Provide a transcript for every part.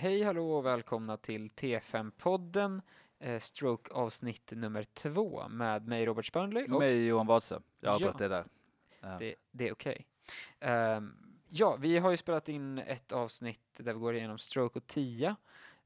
Hej hallå och välkomna till T5-podden, eh, stroke-avsnitt nummer två med mig Robert Spörnley och Mig Johan Wadse. Jag avbröt Ja. det där. Ja. det, det är okej. Ehm, ja, vi har ju spelat in ett avsnitt där vi går igenom stroke och TIA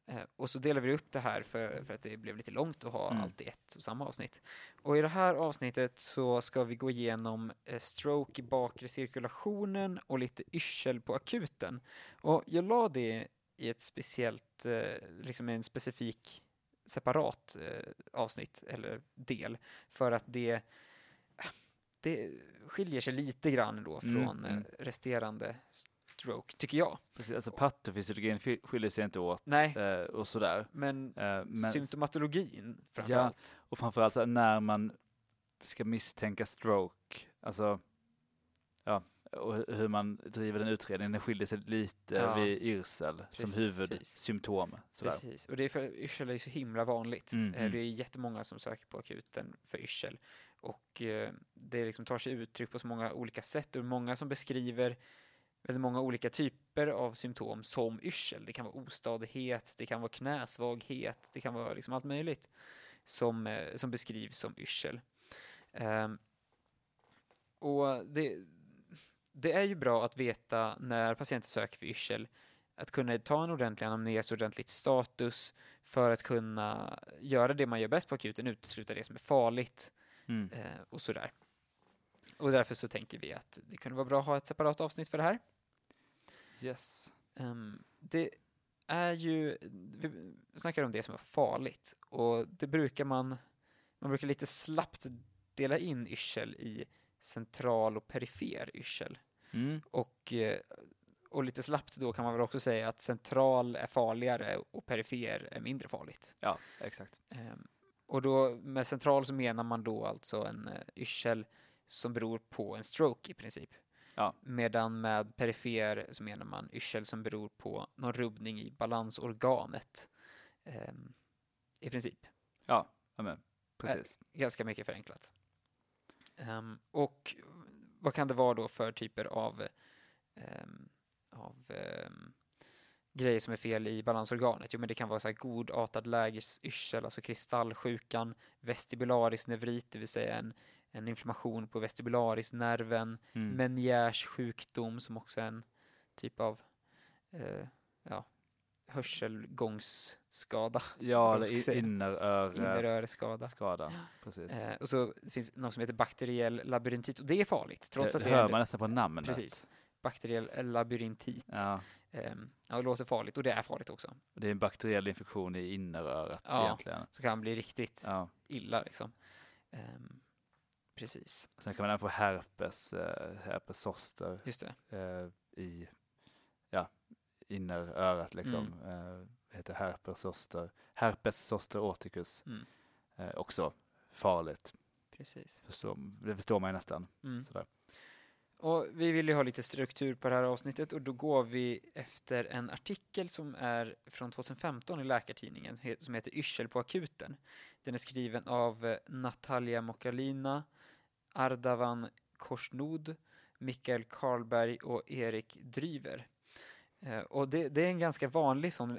eh, och så delar vi upp det här för, för att det blev lite långt att ha Mm. allt i ett och samma avsnitt. Och i det här avsnittet så ska vi gå igenom eh, stroke i bakre cirkulationen och lite yrsel på akuten. Och jag la det i ett speciellt, eh, liksom en specifik separat eh, avsnitt eller del för att det det skiljer sig lite grann då Mm, från mm. eh, resterande stroke, tycker jag. Precis, alltså patofysiologin sk- skiljer sig inte åt Nej, eh, och sådär. men, Eh, men, symptomatologin Ja. framförallt. och framförallt när man ska misstänka stroke, alltså ja, och hu- hur man driver den utredningen, den skiljer sig lite Ja. vid yrsel som Precis. huvudsymptom. Sådär. Precis, och det är för yrsel är så himla vanligt. Mm, Eh, mm. Det är jättemånga som söker på akuten för yrsel. Och eh, det liksom tar sig uttryck på så många olika sätt och många som beskriver väldigt många olika typer av symptom som yrsel. Det kan vara ostadighet, det kan vara knäsvaghet, det kan vara liksom allt möjligt som, eh, som beskrivs som yrsel. Ehm, och det, det är ju bra att veta när patienter söker för yrsel att kunna ta en ordentlig anamnes ordentligt status för att kunna göra det man gör bäst på akuten, utesluta det som är farligt Mm. eh, och sådär. Och därför så tänker vi att det kunde vara bra att ha ett separat avsnitt för det här. Yes. Ehm, det är ju, vi snackar om det som är farligt och det brukar man, man brukar lite slappt dela in yrsel i central och perifer yrsel. Mm. Och, eh, och lite slappt då kan man väl också säga att central är farligare och perifer är mindre farligt. Ja, exakt. Ehm, och då med central så menar man då alltså en eh, yrsel som beror på en stroke i princip. Ja. Medan med perifer så menar man yrsel som beror på någon rubbning i balansorganet. Ehm, I princip. Ja, amen. precis. Ganska mycket förenklat. Ehm, och vad kan det vara då för typer av, ehm, av ehm, grejer som är fel i balansorganet? Jo, men det kan vara så här godartad lägesyrsel, alltså kristallsjukan, vestibularis nevrit, det vill säga en, en inflammation på vestibularisnerven, Mm. Meniers sjukdom som också är en typ av eh, ja, hörselgångsskada, ja, eller säga. i- inneröre inneröreskada. skada. Precis. Eh, och så det finns något som heter bakteriell labyrintit och det är farligt trots det, att det det hör är man nästan på namnet. precis bakteriell labyrintit. Ja, Ehm, ja, det låter farligt och det är farligt också. det är en bakteriell infektion i innerörat Ja. egentligen. Så kan bli riktigt Ja. illa liksom. Ehm, precis, Sen kan man även få herpes, eh, herpes zoster just det. eh, i innerörat liksom. Mm. Eh, heter herpes zoster, herpes zoster orticus. Mm. Eh, också farligt, Precis. förstår, det förstår man ju nästan. Mm. Sådär. Och vi vill ju ha lite struktur på det här avsnittet och då går vi efter en artikel som är från 2015 i Läkartidningen som heter Yrsel på akuten. Den är skriven av eh, Natalia Mokalina, Ardavan Korsnod, Mikael Karlberg och Erik Dryver. Eh, Och det, det är en ganska vanlig sån eh,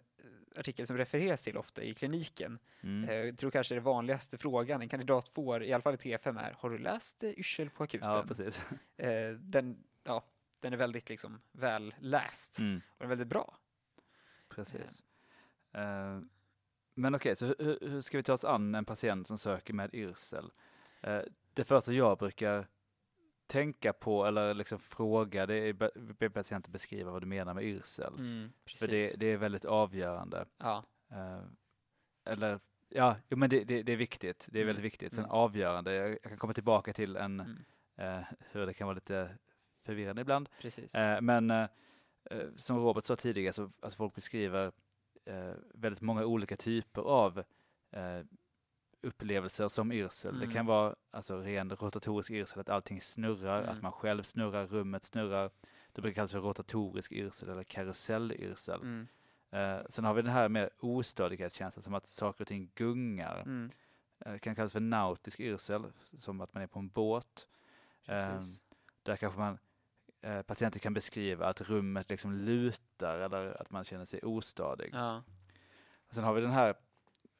artikel som refereras till ofta i kliniken. Mm. Eh, Jag tror kanske det vanligaste frågan en kandidat får, i alla fall i T5, är Har du läst Yrsel på akuten? Ja, precis. Den, ja, den är väldigt liksom väl läst Mm. och den är väldigt bra. Precis. Eh, men okej, så hur, hur ska vi ta oss an en patient som söker med yrsel? Eh, det första jag brukar tänka på eller liksom fråga det är be- patienten beskriva vad du menar med yrsel. precis. För det, det är väldigt avgörande. ja, Eh, eller ja, jo, men det, det, det är viktigt. Det är Mm. väldigt viktigt. Sen Mm. avgörande, jag, jag kan komma tillbaka till en, mm, eh, hur det kan vara lite förvirrande ibland. Eh, men som Robert sa tidigare så alltså folk beskriver väldigt många olika typer av upplevelser som yrsel. Det Mm. kan vara alltså ren rotatorisk yrsel, att allting snurrar, Mm. att man själv snurrar, rummet snurrar. Det brukar kallas för rotatorisk yrsel eller karusellyrsel. Mm, Eh, sen har vi den här mer ostadighetskänslan, som att saker och ting gungar. mm, det kan kallas för nautisk yrsel, som att man är på en båt. Precis. där kanske man eh, patienter kan beskriva att rummet liksom lutar eller att man känner sig ostadig. Ja. Och sen har vi den här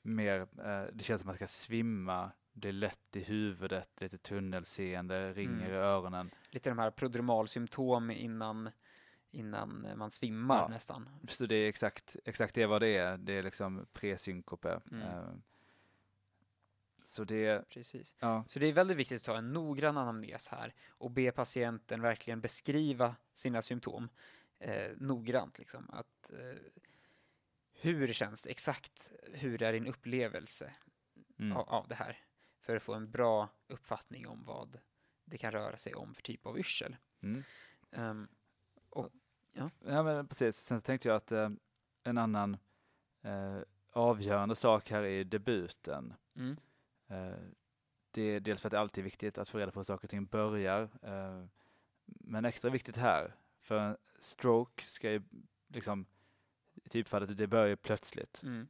mer, eh, det känns som att man ska svimma, det är lätt i huvudet, lite tunnelseende, ringer Mm. i öronen. Lite de här prodromalsymptom innan, innan man svimmar Ja. nästan. Så det är exakt, exakt det vad det är, det är liksom presynkope. Mm. Eh, så det, Precis. ja, Så det är väldigt viktigt att ta en noggrann anamnes här och be patienten verkligen beskriva sina symptom eh, noggrant. Liksom. Att, eh, hur känns det exakt? Hur är din upplevelse mm, av, av det här? För att få en bra uppfattning om vad det kan röra sig om för typ av yrsel. mm. Ehm, Ja men precis, sen tänkte jag att eh, en annan eh, avgörande sak här är debuten. mm, Eh, det är dels för att det alltid är viktigt att få reda på hur saker och ting börjar. Eh, men extra viktigt här, för stroke ska ju liksom, typfallet, det börjar ju plötsligt. mm,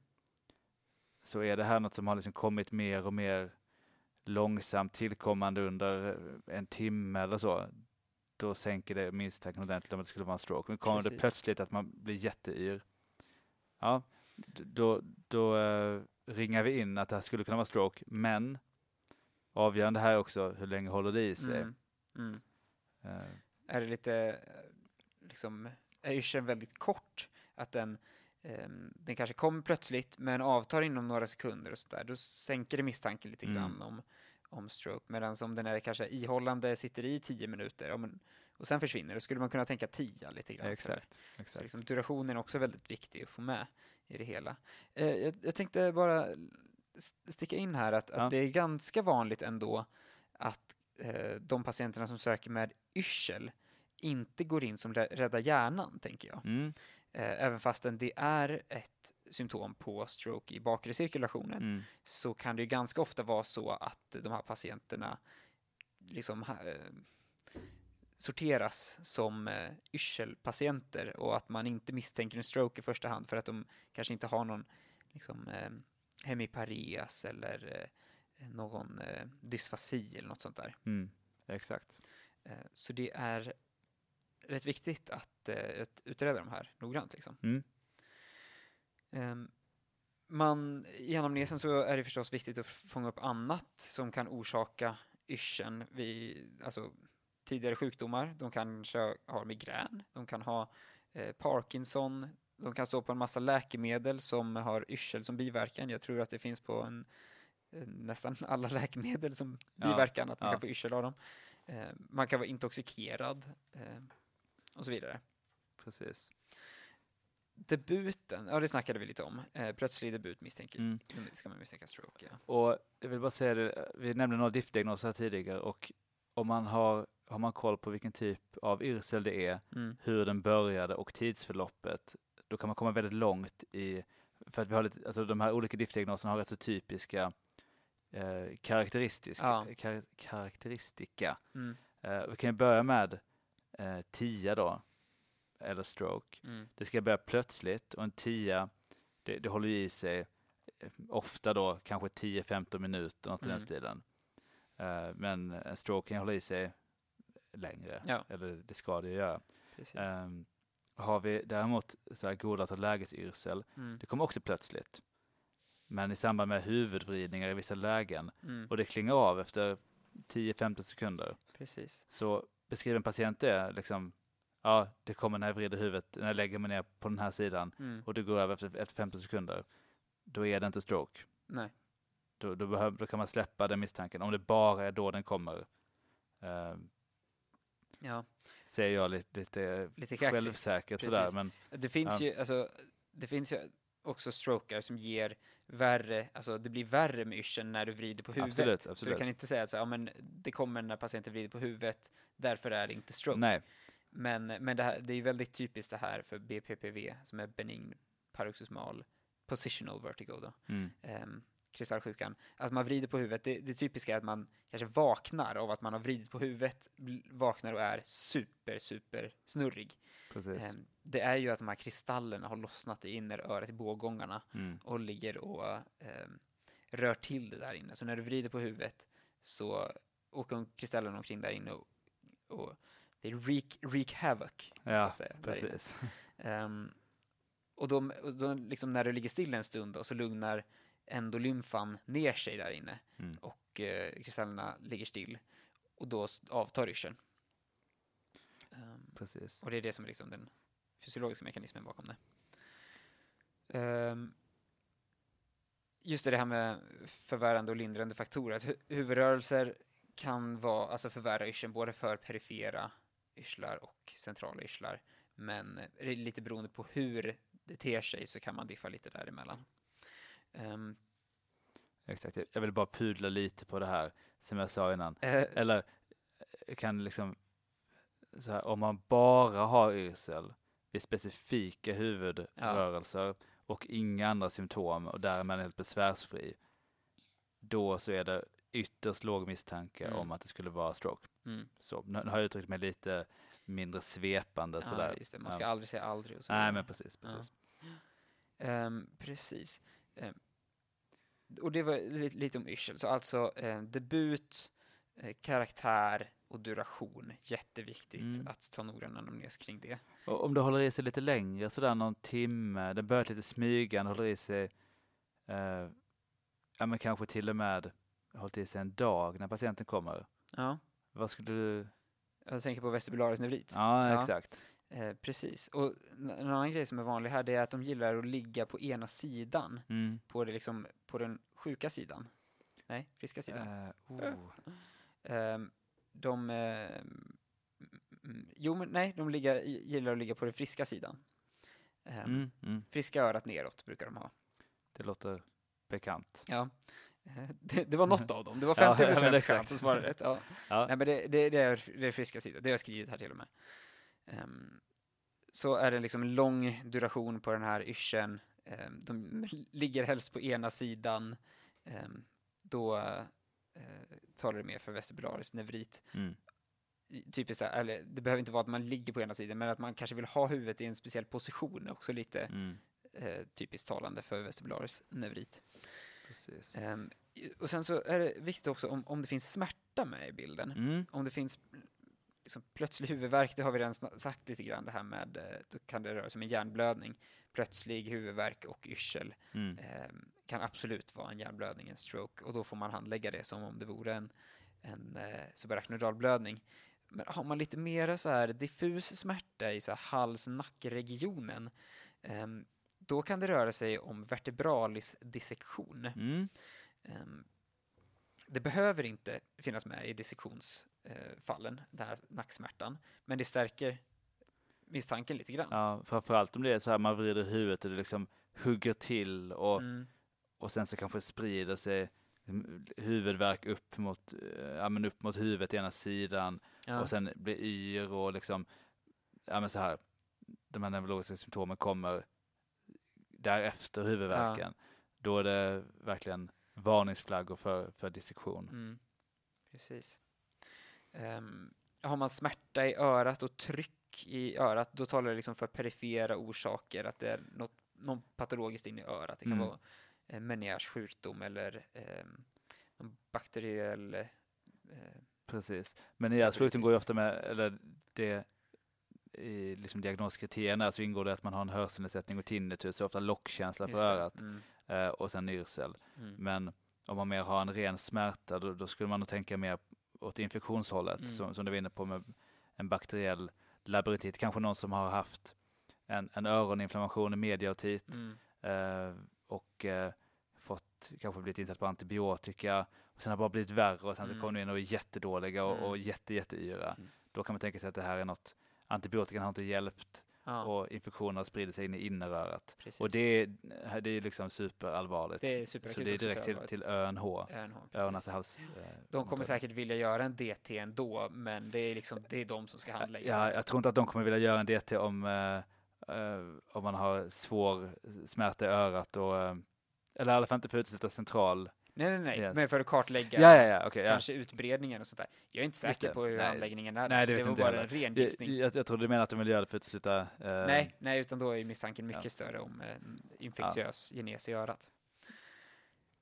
Så är det här något som har liksom kommit mer och mer långsamt tillkommande under en timme eller så, då sänker det misstanken ordentligt om att det skulle vara en stroke. Men kommer det Precis. plötsligt att man blir jätteyr, ja, då, då eh, ringar vi in att det här skulle kunna vara stroke, men avgörande här är också hur länge håller det i sig. mm, mm. Eh, är det lite, eh, liksom, är yrseln väldigt kort, att den, den kanske kommer plötsligt men avtar inom några sekunder och sådär, då sänker det misstanken lite Mm. grann om, om stroke. Medan om den är kanske ihållande, sitter i tio minuter ja, men, och sen försvinner, då skulle man kunna tänka tia lite grann. sådär. exakt, Så exakt. liksom, durationen är också väldigt viktig att få med i det hela. Eh, jag, jag tänkte bara sticka in här att, att Ja. det är ganska vanligt ändå att eh, de patienterna som söker med yrsel inte går in som rä- rädda hjärnan, tänker jag. Mm, även fastän det är ett symptom på stroke i bakre cirkulationen mm, så kan det ju ganska ofta vara så att de här patienterna liksom eh, sorteras som eh, yrselpatienter och att man inte misstänker en stroke i första hand för att de kanske inte har någon liksom, eh, hemipareas eller eh, någon eh, dysfasi eller något sånt där. mm, exakt. Eh, så det är rätt viktigt att ut- utreda de här noggrant. Liksom. Mm, Ehm, man, I anamnesen så är det förstås viktigt att fånga upp annat som kan orsaka yrseln. vid- Alltså tidigare sjukdomar. De kanske har migrän, de kan ha eh, Parkinson, de kan stå på en massa läkemedel som har yrsel som biverkan. Jag tror att det finns på en, nästan alla läkemedel som Ja, biverkan, att man ja. kan få yrsel av dem. Eh, man kan vara intoxikerad eh, och så vidare. precis. Debuten, ja det snackade vi lite om. Eh, plötslig debut misstänker Mm. ska man misstänka stroke. Ja. Och jag vill bara säga det, vi nämnde några diftdiagnoser här tidigare och om man har, har man koll på vilken typ av yrsel det är, Mm. hur den började och tidsförloppet, då kan man komma väldigt långt i, för att vi har lite, alltså de här olika diftdiagnoserna har rätt så typiska eh, karaktäristiska, Ja. kar, karaktäristika. Mm. Eh, vi kan ju börja med eh, TIA då, eller stroke. Mm. Det ska börja plötsligt och en tia, det, det håller i sig eh, ofta då kanske 10-15 minuter, något i den Mm. stilen. Eh, men en stroke kan hålla i sig längre, Ja. eller det ska det göra. Um, har vi däremot så här godat och lägesyrsel, Mm. det kommer också plötsligt. Men i samband med huvudvridningar i vissa lägen, Mm. och det klingar av efter 10-15 sekunder. Precis. Så beskriver en patient det, liksom, ja, det kommer när jag vrider huvudet, när jag lägger mig ner på den här sidan, Mm. och det går över efter, efter 15 sekunder, då är det inte stroke. Nej. Då, då, behöver, då kan man släppa den misstanken, om det bara är då den kommer. Uh, Ja, säger jag lite, lite, lite självsäkert sådär, men Det finns Ja. ju, alltså, det finns ju också strokar som ger värre, alltså det blir värre med yrseln när du vrider på huvudet. Absolut, Så du absolut. kan inte säga att så, ja, men det kommer när patienten vrider på huvudet, därför är det inte stroke. nej, Men, men det, här, det är väldigt typiskt det här för BPPV, som är benign paroxysmal positional vertigo då. mm, um, kristallsjukan, att man vrider på huvudet. Det, det typiska är att man kanske vaknar av att man har vridit på huvudet, vaknar och är super, super snurrig. precis. Ehm, det är ju att de här kristallerna har lossnat i innerörat i bågångarna Mm, och ligger och ehm, rör till det där inne. Så när du vrider på huvudet så åker kristallerna omkring där inne och, och det är wreak, wreak havoc, så Ja, att säga. precis. Ehm, och då, och då liksom när du ligger still en stund då, så lugnar endolymfan ner sig där inne Mm. och eh, kristallerna ligger still och då avtar yrseln. Ehm, precis. och det är det som är liksom den fysiologiska mekanismen bakom det. Ehm, just det, här med förvärrande och lindrande faktorer. Att hu- huvudrörelser kan vara, alltså förvärra yrseln både för perifera yrslar och centrala yrslar. Men eh, lite beroende på hur det ter sig så kan man diffa lite däremellan. Um, Exakt. Jag- vill bara pudla lite på det här som jag sa innan. eh, Eller jag kan liksom, så här, om man bara har yrsel vid specifika huvudrörelser och inga andra symptom och därmed helt besvärsfri, då så är det ytterst låg misstanke Mm. om att det skulle vara stroke. mm, Så, nu har jag uttryckt mig lite mindre svepande ja, sådär. just det, man ska Ja. aldrig säga aldrig. Och så Nej, men precis, Ja. precis. Ehm, precis. Ehm, och det var lite, lite om yrsel. Så alltså eh, debut, eh, karaktär och duration. Jätteviktigt Mm. att ta noggrann anamnes kring det. Och om det håller i sig lite längre, sådär någon timme, det börjar lite smygande, håller i sig, eh, ja men kanske till och med hållit i sig en dag när patienten kommer. Ja, Vad skulle du? jag tänker på vestibularis nevrit. Ja, Ja. exakt. Eh, precis. Och en annan grej som är vanlig här det är att de gillar att ligga på ena sidan, Mm. på, det liksom, på den sjuka sidan. Nej, friska sidan. Eh, oh. Ehm, de... ehm, mm, jo, men nej, de ligger, gillar att ligga på den friska sidan. Ehm, Mm, mm. Friska örat neråt brukar de ha. Det låter bekant. Ja. Eh, Det, det var något av dem. Det var Ja, 50 ja, procents chans att svara rätt. Ja. Ja. Nej, men det, det, det, är, det är friska sidan. Det har jag skrivit här till och med. Ehm, så är det liksom lång duration på den här yrseln. Ehm, de ligger helst på ena sidan. Ehm, då eh, talar det mer för vestibularis nevrit. Mm. Typiskt, eller det behöver inte vara att man ligger på ena sidan, men att man kanske vill ha huvudet i en speciell position också lite Mm. eh, typiskt talande för vestibularis nevrit. Precis. Ehm, och sen så är det viktigt också om, om det finns smärta med i bilden. Mm. Om det finns liksom, plötslig huvudvärk, det har vi redan sagt lite grann det här med, eh, då kan det röra sig om en hjärnblödning. Plötslig huvudvärk och yrsel Mm. ehm, kan absolut vara en hjärnblödning, en stroke, och då får man handlägga det som om det vore en, en eh, subarachnoidal blödning. Men har man lite mera så här diffus smärta i så här hals-nackregionen, ehm, då kan det röra sig om vertebralis dissektion. Mm. Ehm, det behöver inte finnas med i dissektionsfallen, den här nacksmärtan, men det stärker misstanken lite grann. Ja, framförallt om det är så här man vrider huvudet och det liksom hugger till och, Mm, och sen så kanske sprider sig huvudvärk upp mot, eh, ja, men upp mot huvudet ena sidan ja, och sen blir yr och liksom, ja men så här, de här neurologiska symptomen kommer därefter huvudvärken. Då är det verkligen varningsflaggor för, för dissektion. mm, precis. Ehm, har man smärta i örat och tryck i örat, då talar det liksom för perifera orsaker, att det är något, något patologiskt in i örat. Det kan Mm. vara eh, Meniers sjukdom eller ehm, någon bakteriell eh, Precis. Men deras sjukdom går ju ofta med, eller det i liksom diagnoskriterierna så ingår det att man har en hörselnedsättning och tinnitus, så ofta lockkänsla för örat Mm, eh, och sen yrsel. mm, Men om man mer har en ren smärta då, då skulle man nog tänka mer åt infektionshållet Mm. som, som du var inne på med en bakteriell labyrintit. Kanske någon som har haft en, en öroninflammation, en mediaotit mm, eh, och eh, fått kanske blivit insatt på antibiotika och sen har det bara blivit värre och sen så Mm. kommer de in och är jättedåliga och, Mm. och jätte, jätteyra. Mm. Då kan man tänka sig att det här är något, antibiotikan har inte hjälpt ja, och infektionen har spridit sig in i innerörat. precis. Och det är, det är liksom superallvarligt. Det är så superakut det är direkt till, till ÖNH, ÖNH, precis. öron, näsa, hals. eh, De kommer säkert vilja göra en DT ändå, men det är liksom, det är de som ska handlägga Ja, jag tror inte att de kommer vilja göra en DT om, eh, eh, om man har svår smärta i örat och, eh, eller i alla fall inte för att utesluta central. Nej, nej, nej, Yes. men för att kartlägga Ja, ja, ja, ja. kanske utbredningen och sånt där. Jag är inte säker på hur Nej. handläggningen är. Nej, det det var bara jag en ren Jag, gissning. jag, jag tror du menar att de vill göra det för att utesluta. eh, Nej, nej, utan då är misstanken mycket Ja. större om en infektiös genes i örat.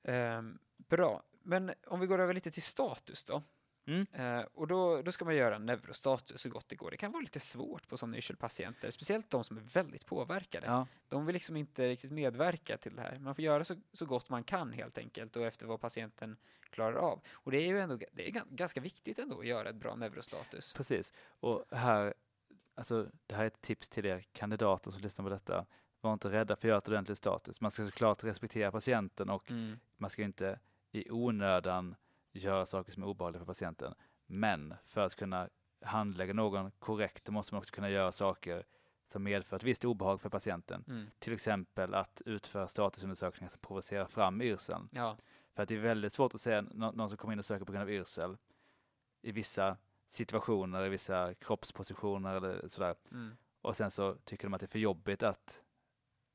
Ehm, bra, men om vi går över lite till status då. Mm. Eh, och då, då ska man göra neurostatus så gott det går. Det kan vara lite svårt på sådana yrselpatienter, speciellt de som är väldigt påverkade. Ja, De vill liksom inte riktigt medverka till det här. Man får göra så, så gott man kan helt enkelt och efter vad patienten klarar av. Och det är ju ändå det är gan- ganska viktigt ändå att göra ett bra neurostatus. precis. Och här, alltså det här är ett tips till er kandidater som lyssnar på detta. Var inte rädda för att göra ett ordentligt status. Man ska såklart respektera patienten och Mm. man ska inte i onödan göra saker som är obehagliga för patienten. Men för att kunna handlägga någon korrekt, måste man också kunna göra saker som medför ett visst obehag för patienten. Mm. Till exempel att utföra statusundersökningar som provocerar fram yrseln. Ja, För att det är väldigt svårt att säga nå- någon som kommer in och söker på grund av yrsel i vissa situationer, i vissa kroppspositioner eller sådär. mm. Och sen så tycker de att det är för jobbigt att,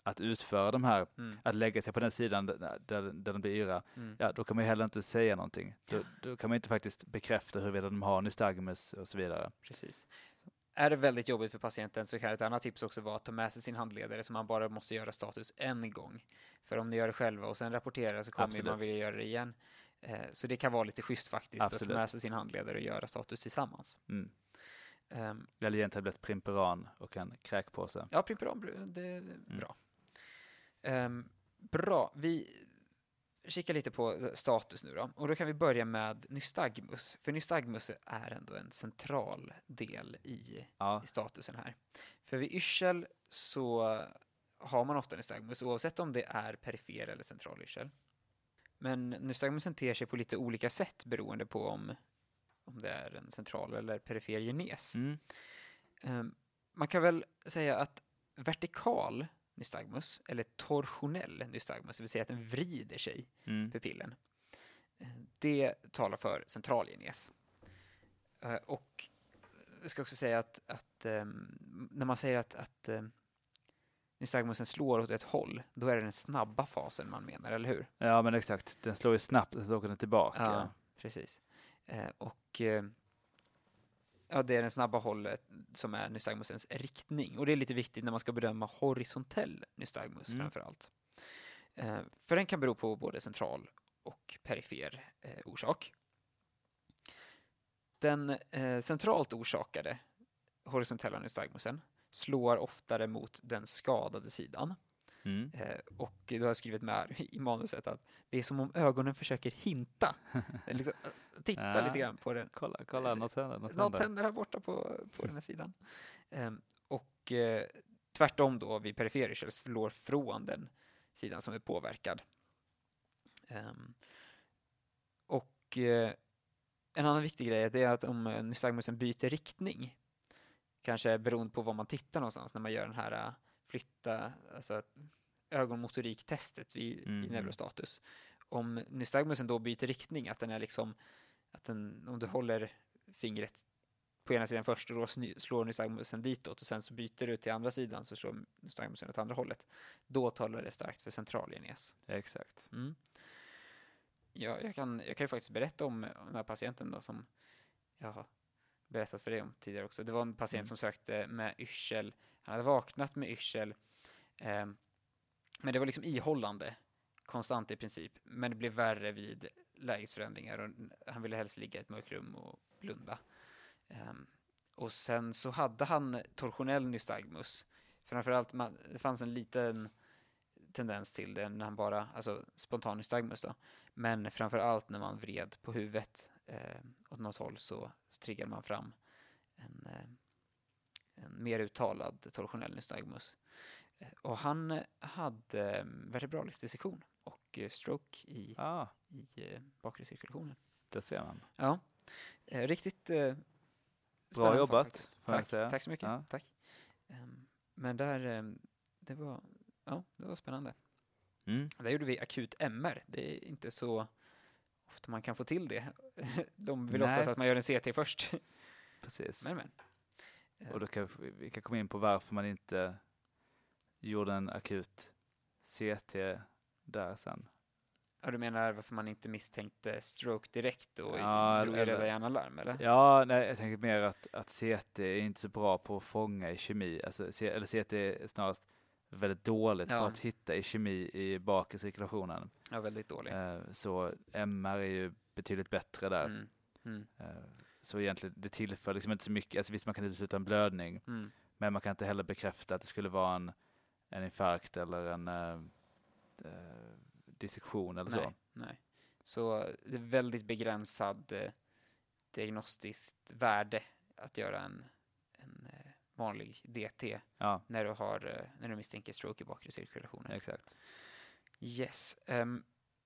att utföra de här, Mm. att lägga sig på den sidan där, där, där de blir yra. Mm. Ja, då kan man ju heller inte säga någonting. Då, då kan man inte faktiskt bekräfta huruvida de har nystagmus och så vidare. Precis. Är det väldigt jobbigt för patienten så kan ett annat tips också vara att ta med sig sin handledare så man bara måste göra status en gång. För om ni gör det själva och sen rapporterar så kommer man vilja göra det igen. Eh, Så det kan vara lite schysst faktiskt att Absolut. ta med sig sin handledare och göra status tillsammans. Mm. Ehm, Eller ge en tablett Primperan och en kräkpåse. Ja, Primperan, det är Mm. Bra. Ehm, bra, vi kikar lite på status nu då. Och då kan vi börja med nystagmus. För nystagmus är ändå en central del i Ja, i statusen här. För vid yrsel så har man ofta nystagmus oavsett om det är perifer eller central yrsel. Men nystagmusen ter sig på lite olika sätt beroende på om, om det är en central eller perifer genes. mm. Ehm, man kan väl säga att vertikal nystagmus, eller torsionell nystagmus, det vill säga att den vrider sig, Mm. pupillen, det talar för central genes. Eh, Och jag ska också säga att, att ehm, när man säger att, att um, nystagmusen slår åt ett håll, då är det den snabba fasen man menar, eller hur? ja men exakt. Den slår ju snabbt så åker den tillbaka. Ja, precis. Eh, och eh, ja, det är den snabba hållet som är nystagmusens riktning. Och det är lite viktigt när man ska bedöma horisontell nystagmus Mm. framför allt. Eh, för den kan bero på både central och perifer eh, orsak. Den eh, centralt orsakade horisontella nystagmusen slår oftare mot den skadade sidan. Mm. Eh, och du har skrivit med i manuset att det är som om ögonen försöker hinta. Liksom, äh, titta Ja. lite grann på den. Kolla, kolla, något händer. Något Något händer. här borta på, på den här sidan. Ehm, och eh, tvärtom då vid perifer yrsel slår från den sidan som är påverkad. Ehm, och eh, en annan viktig grej är att om eh, nystagmusen byter riktning, kanske beroende på var man tittar någonstans när man gör den här eh, flytta, alltså ögonmotoriktestet vid, i Mhm. neurostatus. Om nystagmusen då byter riktning, att den är liksom, att den, om du håller fingret på ena sidan först och då slår nystagmusen ditåt och sen så byter du till andra sidan så slår nystagmusen åt andra hållet. Då talar det starkt för centralgenes. Exakt. Mm. Ja, jag, kan, jag kan ju faktiskt berätta om den här patienten då som jag har berättat för dig om tidigare också. Det var en patient Mm. som sökte med yrsel. Han hade vaknat med yrsel. Eh, men det var liksom ihållande konstant i princip. Men det blev värre vid lägesförändringar och han ville helst ligga i ett mörkt rum och blunda. Um, och sen så hade han torsionell nystagmus. Framförallt, man, det fanns en liten tendens till det när han bara, alltså spontan nystagmus då. Men framförallt när man vred på huvudet eh, åt något håll så, så triggade man fram en, eh, en mer uttalad torsionell nystagmus. Och han eh, hade eh, vertebralisk dissektion och eh, stroke i, Ja, i eh, bakre cirkulationen. det ser man. Ja, riktigt fall jobbat, Tack, tack så mycket. Ja. Tack. Ehm, men där, ehm, det var, ja, det var spännande. Mm. Där gjorde vi akut MR. Det är inte så ofta man kan få till det. De vill Nej. oftast att man gör en CT först. Precis. Men, men. Och då kan vi, vi kan komma in på varför man inte gjorde en akut CT där sen. Ja, du menar varför man inte misstänkte stroke direkt och Ja, drog eller- röda hjärnalarm, eller? Ja, nej, jag tänker mer att, att CT är inte så bra på att fånga i kemi. Alltså, C- eller CT är snarast väldigt dåligt Ja. på att hitta i kemi i bakre cirkulationen. Ja, väldigt dålig. Eh, Så MR är ju betydligt bättre där. Mm. Mm. Eh, Så egentligen, det tillför liksom inte så mycket. Alltså visst, man kan utesluta en blödning, Mm. men man kan inte heller bekräfta att det skulle vara en, en infarkt eller en eh, eh, dissektion eller Nej, så. nej. Så det är väldigt begränsad eh, diagnostiskt värde att göra en, en eh, vanlig DT Ja, när du, har, eh, när du misstänker stroke i bakre cirkulationen. exakt. Yes. ehm,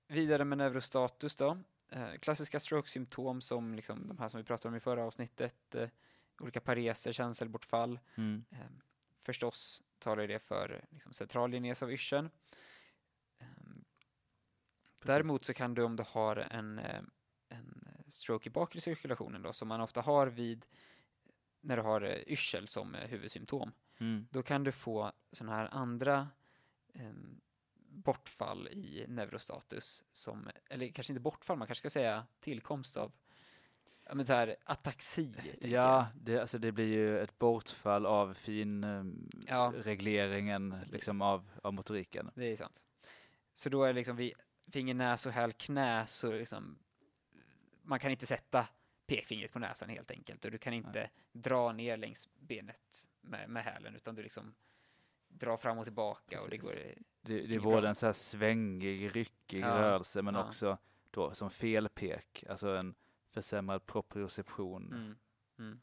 vidare med neurostatus då. Eh, klassiska stroke-symptom som liksom de här som vi pratade om i förra avsnittet. Eh, olika pareser, känselbortfall. Mm. Ehm, förstås talar det för liksom, central genes av yrseln. Ehm, Däremot så kan du om du har en, eh, en stroke i bakre cirkulationen då, som man ofta har vid när du har eh, yrsel som eh, huvudsymptom, Mm. då kan du få sådana här andra em, bortfall i neurostatus, som, eller kanske inte bortfall, man kanske ska säga tillkomst av ja, men så här, ataxi. Ja, det, alltså det blir ju ett bortfall av fin um, Ja. liksom av, av motoriken. Det är sant. Så då är liksom vid finger, näs och häl, knä så liksom man kan inte sätta pekfingret på näsan helt enkelt och du kan inte dra ner längs benet med, med hälen utan du liksom drar fram och tillbaka och det Precis. går Det, det är både bra. en så här svängig, ryckig Ja, rörelse men ja. också då som felpek, alltså en försämrad proprioception. mm, mm.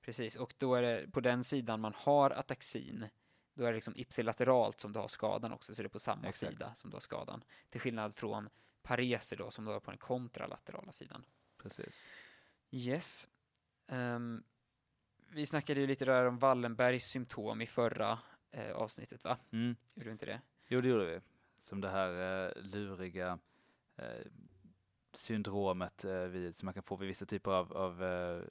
Precis, och då är det på den sidan man har ataxin då är det liksom ipsilateralt som du har skadan också, så det är på samma Exakt. sida som du har skadan. Till skillnad från pareser då som du har på den kontralaterala sidan. Precis. Yes. Ehm, vi snackade ju lite där om Wallenbergs symptom i förra eh, avsnittet, va? Mm. Gjorde vi inte det? Jo, det gjorde vi. Som det här eh, luriga eh, syndromet eh, vid, som man kan få vid vissa typer av, av eh,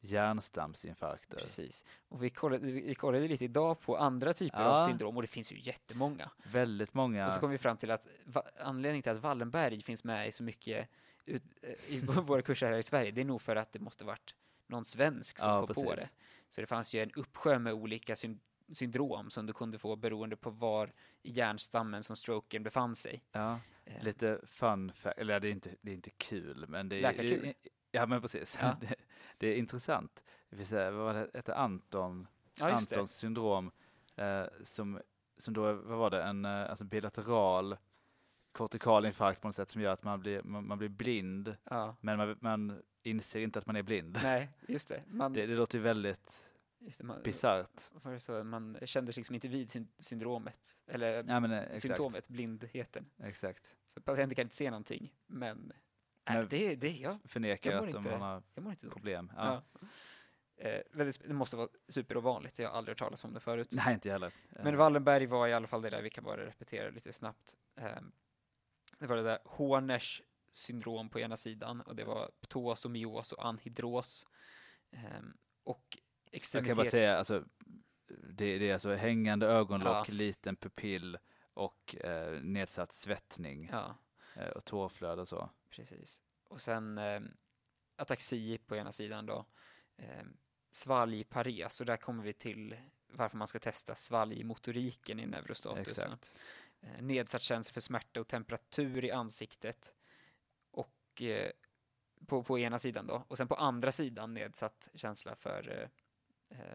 hjärnstamsinfarkter. Precis. Och vi kollade, vi kollade lite idag på andra typer Ja. av syndrom och det finns ju jättemånga. Väldigt många. Och så kom vi fram till att va, anledningen till att Wallenberg finns med i så mycket ut, eh, i våra kurser här i Sverige, det är nog för att det måste varit någon svensk som Ja, kom på precis. det. Så det fanns ju en uppsjö med olika syn, syndrom som du kunde få beroende på var i hjärnstammen som stroken befann sig. Ja, lite fun fact, eller det är inte, det är inte kul, men det är... Läkarkul. Det, ja, men precis. Ja. Det, det är intressant. Det vill säga, vad var det, hette Anton? ja. Antons syndrom, eh, som, som då, vad var det, en eh, alltså bilateral kortikal infarkt på något sätt som gör att man blir, man, man blir blind, Ja. men man, man inser inte att man är blind. Nej, just det. Man, Det, det låter ju väldigt just det, man, bisarrt. vad var det så, man kände sig liksom inte vid syn syndromet, eller Ja, men eh, exakt. symptomet, blindheten. Exakt. Så patienten kan inte se någonting, men Men- äh, det, det, ja, Förnekar Jag att de inte- har jag inte problem. Ja. Ja. Eh, väldigt, det måste vara superovanligt, jag har aldrig hört talas om det förut. Nej, inte jag heller. Men Eh, Wallenberg var i alla fall det där, vi kan bara repetera lite snabbt. Ehm, det var det där Horners syndrom på ena sidan och det var ptos och myos och anhidros. Ehm, och Jag extremitets... kan bara säga, alltså, det, det är alltså hängande ögonlock, Ja. liten pupill och eh, nedsatt svettning Ja, eh, och tårflöde och så. precis. Och sen ehm, ataxi på ena sidan då. Um, svalgpares, och där kommer vi till varför man ska testa svalgmotoriken i neurostatus. Eh, nedsatt känsla för smärta och temperatur i ansiktet. Och eh, på, på ena sidan då. Och sen på andra sidan nedsatt känsla för eh, eh,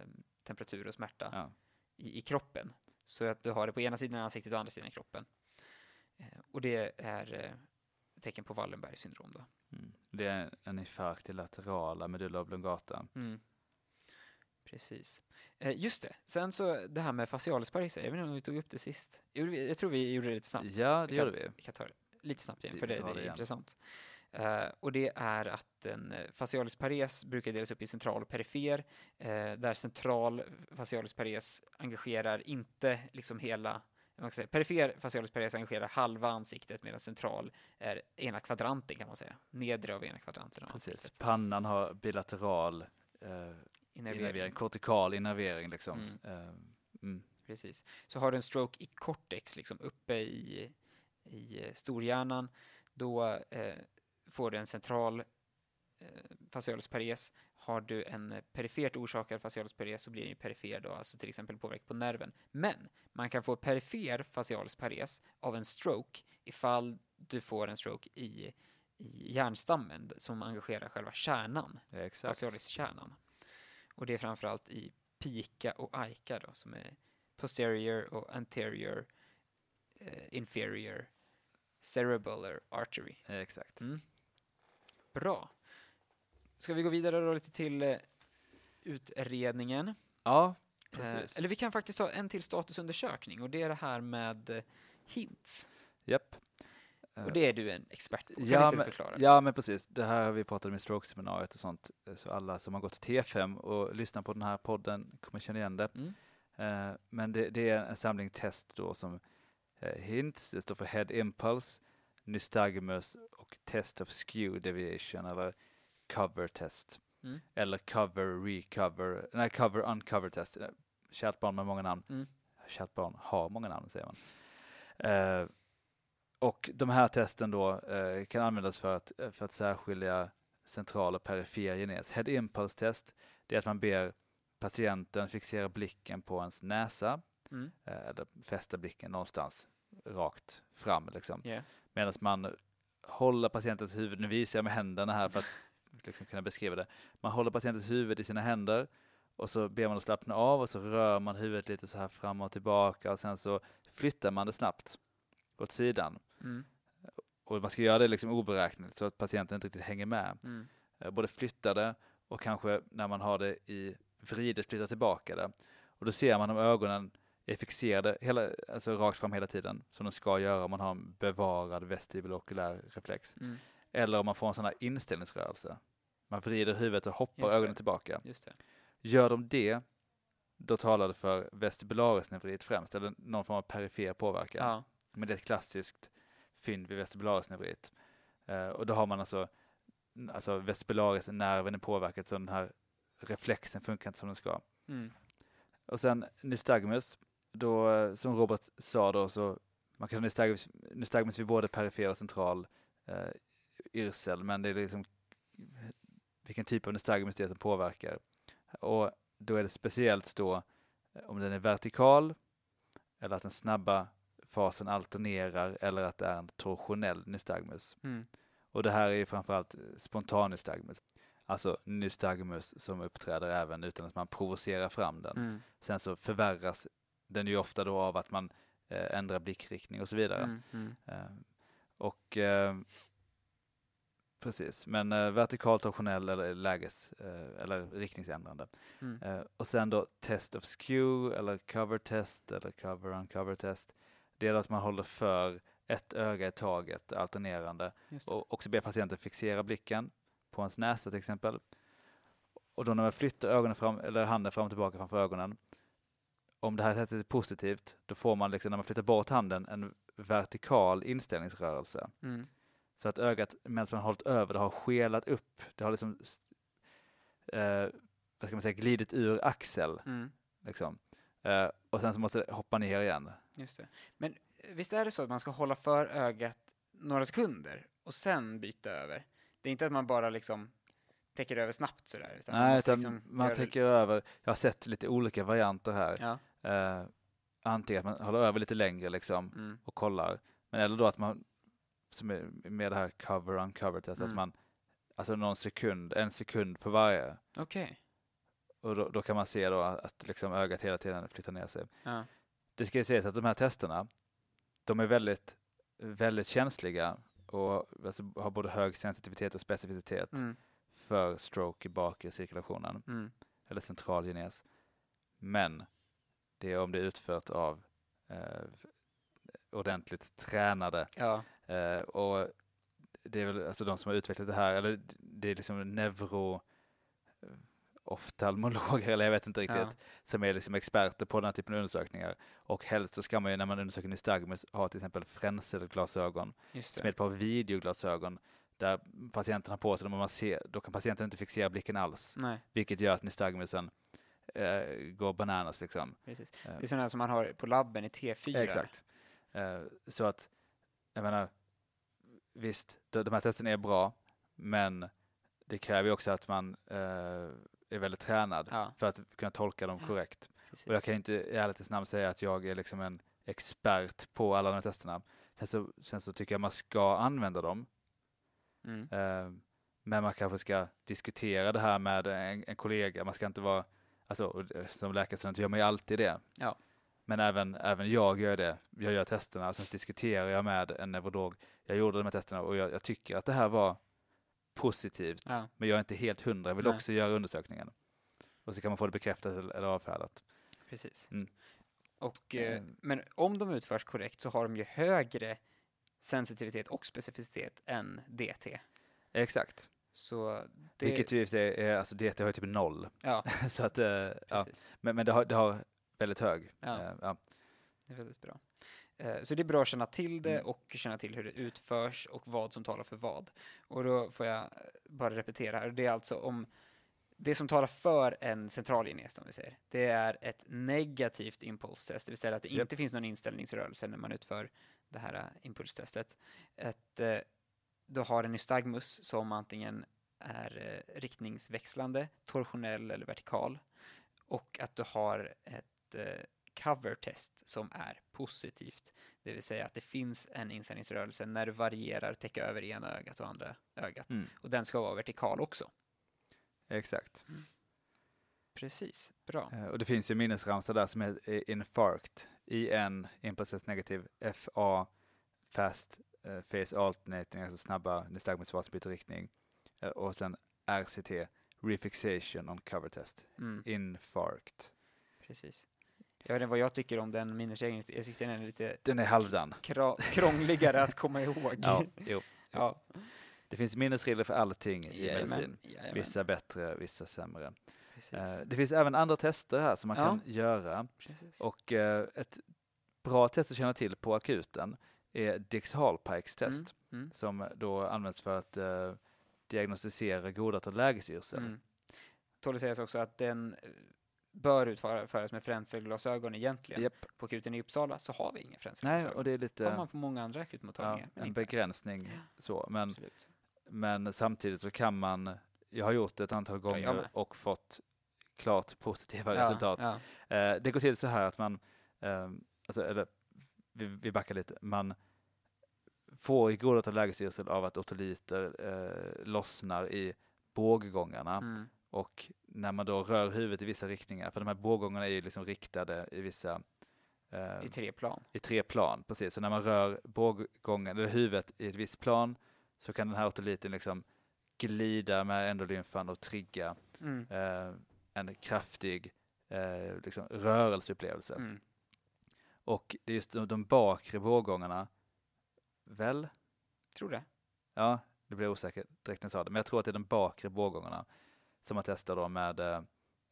temperatur och smärta Ja. i, i kroppen. Så att du har det på ena sidan ansiktet och andra sidan i kroppen. Eh, och det är eh, tecken på Wallenbergs syndrom då. Mm. Det är en infarkt i laterala medulla oblongata. Mm. Precis. Eh, just det, sen så det här med facialis parese, jag vet inte om vi tog upp det sist. Jag tror vi gjorde det lite snabbt. Ja, Vi det kan- gjorde vi. Vi kan ta det lite snabbt igen, för det det är igen. intressant. Eh, och det är att en eh, facialis pares brukar delas upp i central och perifer, eh, där central facialis pares engagerar inte liksom hela man kan säga, perifer facialis pares engagerar halva ansiktet medan central är ena kvadranten kan man säga. Nedre av ena kvadranten Precis. ansiktet. Pannan har bilateral eh, Innervering. innervering, kortikal innervering liksom. Mm. Mm. Precis. Så har du en stroke i cortex, liksom uppe i, i storhjärnan, då eh, får du en central eh, facialis pares. Har du en perifert orsakad facialis pares så blir det ju perifer då, alltså till exempel påverkan på nerven. Men man kan få perifer facialis pares av en stroke ifall du får en stroke i, i hjärnstammen som engagerar själva kärnan, Ja, facialis-kärnan. Och det är framförallt i pica och aica då, som är posterior och anterior eh, inferior cerebellar artery. Ja, exakt. Mm. Bra. Ska vi gå vidare då lite till eh, utredningen? Ja, Eh, precis. eller vi kan faktiskt ta en till statusundersökning och det är det här med eh, hints. Japp. Och det är du en expert på. Kan Ja, inte du men- förklara? Ja, men precis. Det här har vi pratat om i stroke-seminariet och sånt. Så alla som har gått till T5 och lyssnat på den här podden kommer känna igen det. Mm. Men det, det är en samling test då som HINTS, det står för Head Impulse, Nystagmus och Test of Skew Deviation eller Cover Test. Mm. Eller Cover Recover, nej Cover Uncover Test. Eh, Kärt barn med många namn. Mm. Kärt barn har många namn säger man. Eh, och de här testen då eh, kan användas för att, för att särskilja central och perifer genes. Head Impulse Test, det är att man ber patienten fixera blicken på ens näsa, Mm. eller fästa blicken någonstans rakt fram liksom. Yeah. Medan man håller patientens huvud, nu visar jag med händerna här för att liksom kunna beskriva det. Man håller patientens huvud i sina händer och så ber man att slappna av och så rör man huvudet lite så här fram och tillbaka och sen så flyttar man det snabbt åt sidan. Mm. Och man ska göra det liksom oberäkneligt så att patienten inte riktigt hänger med. Mm. Eh, Både flytta det och kanske när man har det i vridet flytta tillbaka det. Och då ser man om ögonen är fixerade hela, alltså rakt fram hela tiden, som de ska göra om man har en bevarad vestibulokulär reflex. Mm. Eller om man får en sån här inställningsrörelse. Man vrider huvudet och hoppar ögonen tillbaka. Gör de det, då talar det för vestibularisneurit främst, eller någon form av perifer påverkan. Ja. Men det är ett klassiskt fynd vid vestibularisneurit. Eh, och då har man alltså, alltså vestibularisnerven är påverkad så den här reflexen funkar inte som den ska. Mm. Och sen nystagmus, då, eh, som Robert sa då, så man kan ha nystagmus, nystagmus vid både perifer och central eh, yrsel, men det är liksom vilken typ av nystagmus det är som påverkar. Och då är det speciellt då eh, om den är vertikal eller att den snabba fasen alternerar eller att det är en torsionell nystagmus. Mm. Och det här är ju framförallt eh, spontan nystagmus, alltså nystagmus som uppträder även utan att man provocerar fram den. Mm. Sen så förvärras den ju ofta då av att man eh, ändrar blickriktning och så vidare. Mm. Mm. Eh, och eh, precis, men eh, vertikal, torsionell eller läges eh, eller riktningsändrande. Mm. Eh, och sen då test of skew eller cover test eller cover uncover test. Det är att man håller för ett öga i taget alternerande och också ber patienten fixera blicken på hans näsa till exempel. Och då när man flyttar ögonen fram, eller handen fram och tillbaka framför ögonen, om det här testet är positivt, då får man liksom när man flyttar bort handen en vertikal inställningsrörelse. Mm. Så att ögat medan man har hållit över det har skelat upp, det har liksom eh, vad ska man säga, glidit ur axel. Mm. Liksom. Eh, och sen så måste det hoppa ner igen. Just det. Men eh, visst är det så att man ska hålla för ögat några sekunder och sen byta över? Det är inte att man bara liksom täcker över snabbt sådär? Utan man Nej, måste utan liksom man tänker över, jag har sett lite olika varianter här. Ja. Eh, antingen att man håller över lite längre liksom Mm. och kollar, men eller då att man, som är med det här cover uncover test, Mm. att man, alltså någon sekund, en sekund på varje. Okej. Och då, då kan man se då att liksom ögat hela tiden flyttar ner sig. Ja. Det ska ju sägas att de här testerna, de är väldigt, väldigt känsliga och alltså, har både hög sensitivitet och specificitet Mm. för stroke i bakre cirkulationen Mm. eller central genes. Men det är om det är utfört av eh, ordentligt tränade Ja. eh, och det är väl alltså de som har utvecklat det här, eller det är liksom neuro eh, oftalmologer, eller jag vet inte riktigt, Ja. som är liksom experter på den här typen av undersökningar. Och helst så ska man ju när man undersöker nystagmus ha till exempel fränselglasögon som är ett par videoglasögon där patienten har på sig dem och man ser, då kan patienten inte fixera blicken alls, Nej, vilket gör att nystagmusen eh, går bananas liksom. precis. Eh, Det är sådana som man har på labben i T4. Exakt. Eh, så att, jag menar, visst, de, här testerna är bra, men det kräver ju också att man eh, är väldigt tränad Ja, för att kunna tolka dem korrekt. precis. Och jag kan inte i ärlighetens namn säga att jag är liksom en expert på alla de här testerna. Sen så, sen så tycker jag man ska använda dem. Mm. Eh, men man kanske ska diskutera det här med en, en kollega. Man ska inte vara, alltså eh, som läkarstudent gör man ju alltid det. Ja. Men även, även jag gör det. Jag gör testerna, sen diskuterar jag med en neurolog. Jag gjorde de här testerna och jag, jag tycker att det här var positivt. Ja. Men jag är inte helt hundra, jag vill Nej. också göra undersökningen. Och så kan man få det bekräftat eller avfärdat. Precis. Mm. Och, Mm. men om de utförs korrekt så har de ju högre sensitivitet och specificitet än DT. Exakt. Så det, Vilket ju är, alltså DT har ju typ noll. ja, så att, eh, ja. Men, men det, har, det har väldigt hög. Ja. eh, ja. Det är väldigt bra. Eh, Så det är bra att känna till det Mm. och känna till hur det utförs och vad som talar för vad. Och då får jag bara repetera här. Det är alltså om det som talar för en centralgenes, om vi säger, det är ett negativt impulstest, det vill säga att det Japp. inte finns någon inställningsrörelse när man utför det här impulstestet. Ett, du har en nystagmus som antingen är eh, riktningsväxlande, torsionell eller vertikal och att du har ett eh, cover test som är positivt. Det vill säga att det finns en inställningsrörelse när du varierar täcka över ena ögat och andra ögat. Mm. Och den ska vara vertikal också. Exakt. Precis, bra. Eh, Och det finns ju minnesramsa där som är infarct. IN, impulses negativ, FA, fast eh, face alternating, alltså snabba nystagmusfas byter riktning. Eh, Och sen RCT, refixation on cover test. Mm, Infarct. precis. Jag vet inte vad jag tycker om den minnesregeln. Jag tyckte den är lite Den är halvdan. krångligare att komma ihåg. Ja, jo. ja. Det finns minnesregler för allting i Jajamän, medicin. jajamän, Vissa bättre, vissa sämre. Eh, Det finns även andra tester här som man Ja. kan göra. precis. Och ett bra test att känna till på akuten är Dix-Hallpikes test Mm, mm, som då används för att eh, diagnostisera godartad lägesyrsel. mm. Sägas också att den eh, bör utföras med fränselglasögon egentligen. Japp. På akuten i Uppsala så har vi inga Nej, fränselglasögon. och det är lite har man på många andra ja, akutmottagningar. men en inte begränsning så. Men, Absolut. men samtidigt så kan man, jag har gjort det ett antal gånger med. och fått klart positiva Ja, resultat. Ja, Eh, det går till så här att man, eh, alltså, eller vi, vi backar lite, man får godartad lägesyrsel av att otoliter eh, lossnar i båggångarna mm. och när man då rör huvudet i vissa riktningar, för de här båggångarna är ju liksom riktade i vissa eh, I tre plan. i tre plan, precis. Så när man rör båggången, eller huvudet i ett visst plan så kan den här otoliten liksom glida med endolymfan och trigga Mm. eh, en kraftig eh, liksom, rörelseupplevelse. Mm. Och det är just de, de bakre båggångarna, väl? Tror det. Ja, det blir osäker direkt när jag sa det, men jag tror att det är de bakre båggångarna som man testar då med eh,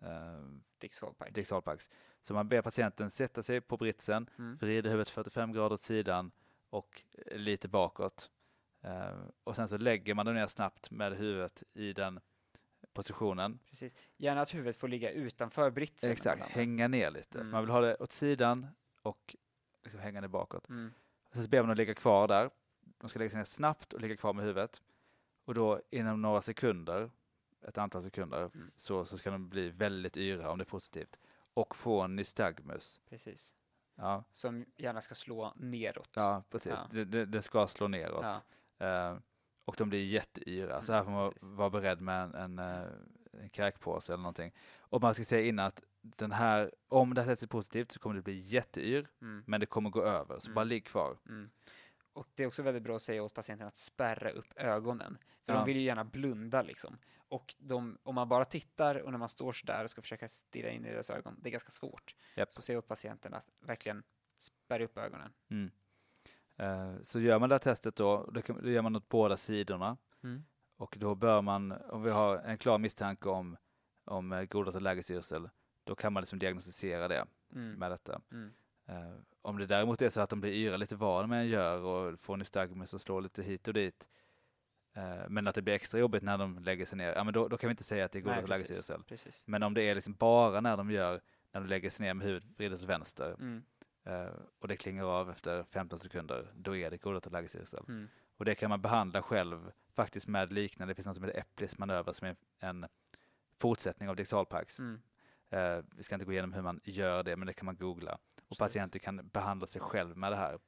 eh. Dix Hallpikes. Så man ber patienten sätta sig på britsen, Mm. vrida huvudet 45 grader åt sidan och eh, lite bakåt. Eh, och sen så lägger man den ner snabbt med huvudet i den positionen. Precis. Gärna att huvudet får ligga utanför britsen. Exakt, hänga ner lite. Mm. Man vill ha det åt sidan och liksom hänga ner bakåt. Mm. Sen så ber man dem ligga kvar där. De ska lägga sig ner snabbt och ligga kvar med huvudet. Och då inom några sekunder, ett antal sekunder, Mm. så, så ska de bli väldigt yra om det är positivt. Och få en nystagmus. Precis. Ja, Som gärna ska slå neråt. ja precis. Ja. Det, det, det ska slå neråt. Ja. Eh, och de blir jätteyra. Så Mm, här får man precis. vara beredd med en, en, eh, en kräkpåse eller någonting. Och man ska säga innan att den här, om det här testet är positivt så kommer det bli jätteyr, Mm. men det kommer gå över. Så Mm. bara ligg kvar. Mm. Och det är också väldigt bra att säga åt patienten att spärra upp ögonen. För Ja. de vill ju gärna blunda liksom. Och de, om man bara tittar och när man står så där och ska försöka stirra in i deras ögon, det är ganska svårt. Japp. Så säg åt patienten att verkligen spärra upp ögonen. Mm. Eh, så gör man det här testet då, då, kan, då gör man åt båda sidorna. Och då bör man, om vi har en klar misstanke om, om eh, godartad lägesyrsel, då kan man liksom diagnostisera det Mm. med detta. Mm. Eh, om det däremot är så att de blir yra lite vad de än gör och får nystagmus och slår lite hit och dit, eh, men att det blir extra jobbigt när de lägger sig ner, ja men då, då kan vi inte säga att det är. Precis. Men om det är liksom bara när de gör, när de lägger sig ner med huvudet vridet åt vänster Mm. eh, och det klingar av efter 15 sekunder, då är det godartad lägesyrsel. Mm. Och det kan man behandla själv faktiskt med liknande, det finns något som heter Eplis manöver som är en fortsättning av Dixalpax. Mm. Eh, vi ska inte gå igenom hur man gör det, men det kan man googla. Och Precis. patienter kan behandla sig själv med det här.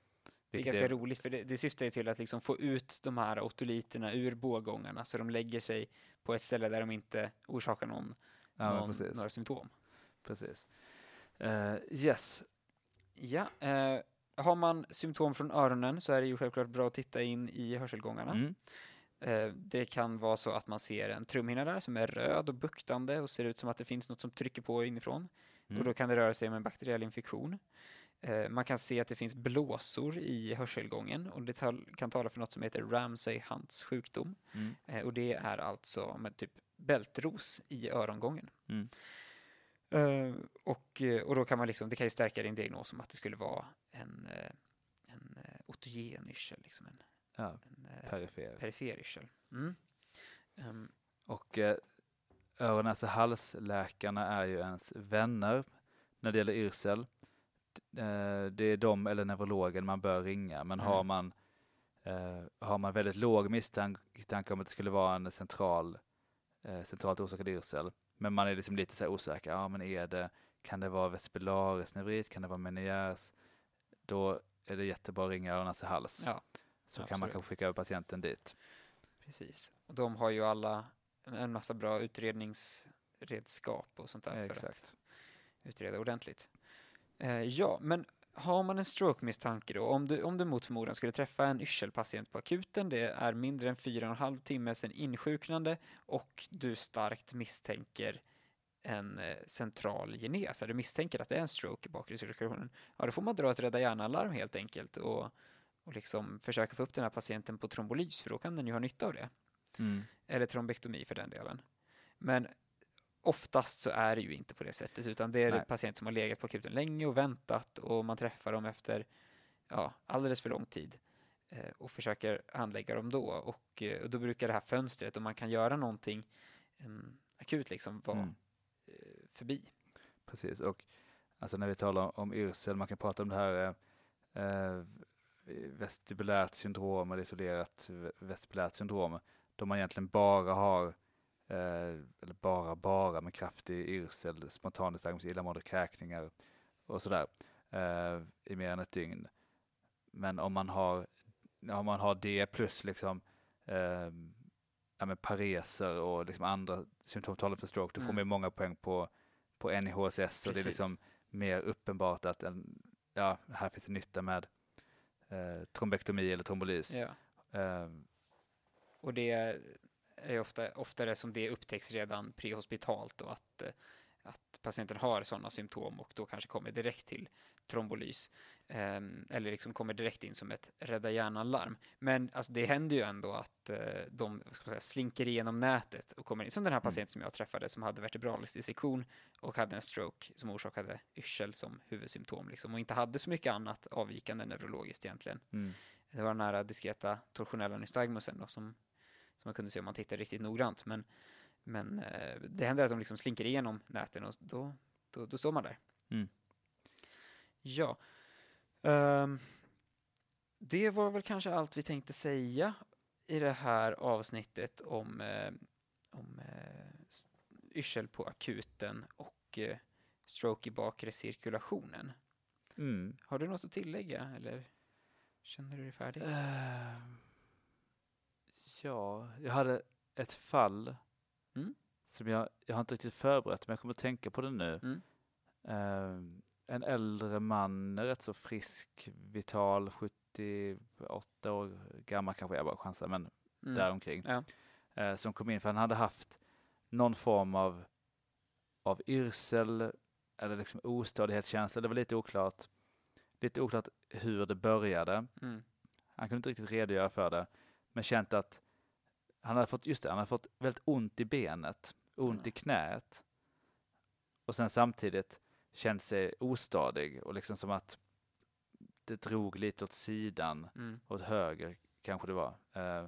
Det är ganska roligt för det, det syftar ju till att liksom få ut de här otoliterna ur bågångarna så de lägger sig på ett ställe där de inte orsakar någon, Ja, någon, några symptom. precis. Eh, yes, Ja, eh, har man symptom från öronen så är det ju självklart bra att titta in i hörselgångarna. mm. Eh, det kan vara så att man ser en trumhinna där som är röd och buktande och ser ut som att det finns något som trycker på inifrån. Mm. Och då kan det röra sig om en bakteriell infektion. Eh, man kan se att det finns blåsor i hörselgången och det kan tala för något som heter Ramsay-Hunts sjukdom. Mm. Eh, och det är alltså med typ bältros i örongången. Mm. Och, och då kan man liksom, det kan ju stärka din diagnos om att det skulle vara en, en otogen yrsel, liksom en, Ja, en eh, perifer. perifer yrsel. Mm. Ehm, Och eh, öron, näsa, halsläkarna är ju ens vänner när det gäller yrsel. Eh, det är de eller neurologen man bör ringa, men har Mm. man eh, har man väldigt låg misstanke om att det skulle vara en central eh, centralt orsakad yrsel, men man är liksom lite så här osäker, ja men är det, kan det vara vestibuläris neurit, kan det vara meniärs? Då är det jättebra att ringa öron, näsa, hals. ja, Så kan man absolut. kanske skicka över patienten dit. precis. Och de har ju alla en massa bra utredningsredskap och sånt där för att Exakt. utreda ordentligt. Eh, ja, men har man en stroke-misstanke då, om du, om du mot förmodan skulle träffa en yrselpatient på akuten, det är mindre än fyra och en halv timme sedan insjuknande och du starkt misstänker en eh, central genes, du misstänker att det är en stroke i bakre cirkulationen, ja då får man dra ett rädda hjärnan-larm helt enkelt och, och liksom försöka få upp den här patienten på trombolys, för då kan den ju ha nytta av det Mm. eller trombektomi för den delen. Men oftast så är det ju inte på det sättet, utan det är Nej. patienter som har legat på akuten länge och väntat och man träffar dem efter ja, alldeles för lång tid eh, och försöker handlägga dem då. Och, eh, och då brukar det här fönstret, om man kan göra någonting em, akut, liksom vara Mm. eh, förbi. Precis, och alltså när vi talar om yrsel, man kan prata om det här eh, eh, vestibulärt syndrom eller isolerat ve- vestibulärt syndrom, då man egentligen bara har, eh, eller bara, bara med kraftig yrsel, spontandiastagmus, illamående kräkningar och sådär eh, i mer än ett dygn. Men om man har, om man har det plus liksom eh, ja, men pareser och liksom andra symptom för stroke, då får Mm. man många poäng på på NIHSS och det är liksom mer uppenbart att en, ja, här finns det nytta med eh, trombektomi eller trombolys. Ja. Eh, Och det är ofta, oftare som det upptäcks redan prehospitalt och att, eh, att patienten har sådana symptom och då kanske kommer direkt till trombolys. ehm, eller liksom kommer direkt in som ett rädda hjärnan-larm. Men alltså, det händer ju ändå att eh, de säga, slinker igenom nätet och kommer in. Som den här Mm. patienten som jag träffade som hade vertebralisk dissektion och hade en stroke som orsakade yrsel som huvudsymptom liksom, och inte hade så mycket annat avvikande neurologiskt egentligen. mm, Det var den här diskreta torsionella nystagmusen då, som, som man kunde se om man tittade riktigt noggrant. Men, men eh, det händer att de liksom slinker igenom näten och då, då, då står man där. Mm. Ja. Ehm, det var väl kanske allt vi tänkte säga i det här avsnittet om, eh, om eh, yrsel på akuten och eh, stroke i bakre cirkulationen. mm. Har du något att tillägga eller känner du dig färdig? Eh, ja, jag hade ett fall Mm. som jag, jag har inte riktigt förberett men jag kommer att tänka på det nu. Mm. Eh, en äldre man, rätt så frisk, vital, 78 år gammal kanske jag bara chansar, men Mm. däromkring. Ja. Eh, som kom in för han hade haft någon form av, av yrsel eller liksom ostadighetskänsla. Det var lite oklart. Lite oklart hur det började. Mm. Han kunde inte riktigt redogöra för det, men känt att han hade fått, just det, han hade fått väldigt ont i benet, ont i Mm. knät. Och sen samtidigt känt sig ostadig och liksom som att det drog lite åt sidan, Mm. åt höger kanske det var. Eh,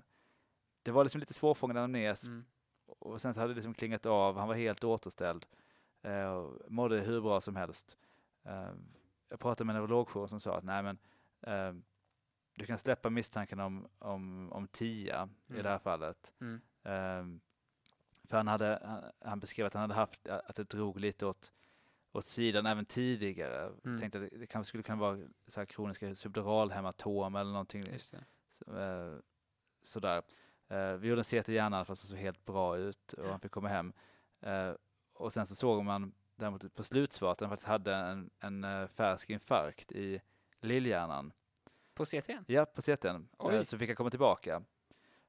det var liksom lite svårfångad anamnes Mm. och sen så hade det liksom klingat av, han var helt återställd och mådde hur bra som helst. Eh, jag pratade med en neurologjour som sa att nej men eh, du kan släppa misstanken om, om, om TIA i Mm. det här fallet. Mm. Eh, för han, hade, han, han beskrev att han hade haft, att det drog lite åt, åt sidan även tidigare. Mm. Tänkte att det, det kanske skulle kunna vara så här kroniska subduralhematom eller någonting så, eh, sådär. Eh, vi gjorde en CT i hjärnan fast det såg helt bra ut och han fick komma hem. Eh, och sen så såg man däremot på slutsvaret att han faktiskt hade en, en färsk infarkt i lillhjärnan. På CTn? Ja, på CTn. Oj. Eh, så fick han komma tillbaka.